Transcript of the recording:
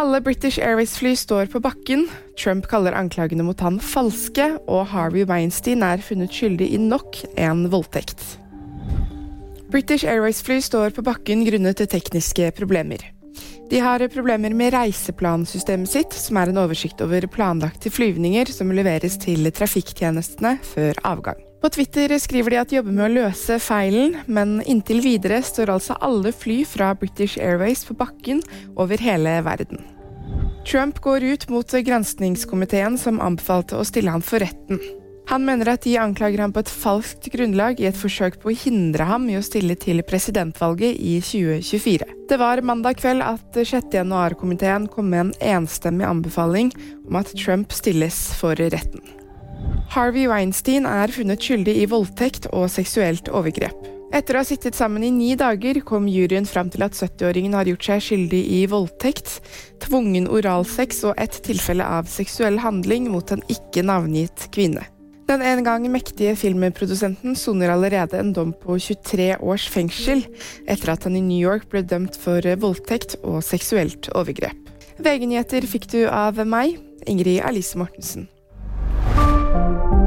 Alle British Airways-fly står på bakken. Trump kaller anklagene mot han falske, og Harvey Weinstein er funnet skyldig i nok en voldtekt. British Airways-fly står på bakken grunnet tekniske problemer. De har problemer med reiseplansystemet sitt, som er en oversikt over planlagte flyvninger som leveres til trafikktjenestene før avgang. På Twitter skriver de at de jobber med å løse feilen, men inntil videre står altså alle fly fra British Airways på bakken over hele verden. Trump går ut mot granskningskomiteen som anbefalte å stille han for retten. Han mener at de anklager ham på et falskt grunnlag i et forsøk på å hindre ham i å stille til presidentvalget i 2024. Det var mandag kveld at 6. januar-komiteen kom med en enstemmig anbefaling om at Trump stilles for retten. Harvey Weinstein er funnet skyldig i voldtekt og seksuelt overgrep. Etter å ha sittet sammen i ni dager kom juryen fram til at 70-åringen har gjort seg skyldig i voldtekt, tvungen oralsex og et tilfelle av seksuell handling mot en ikke navngitt kvinne. Den en gang mektige filmprodusenten soner allerede en dom på 23 års fengsel etter at han i New York ble dømt for voldtekt og seksuelt overgrep. VG-nyheter fikk du av meg, Ingrid Alice Mortensen. thank you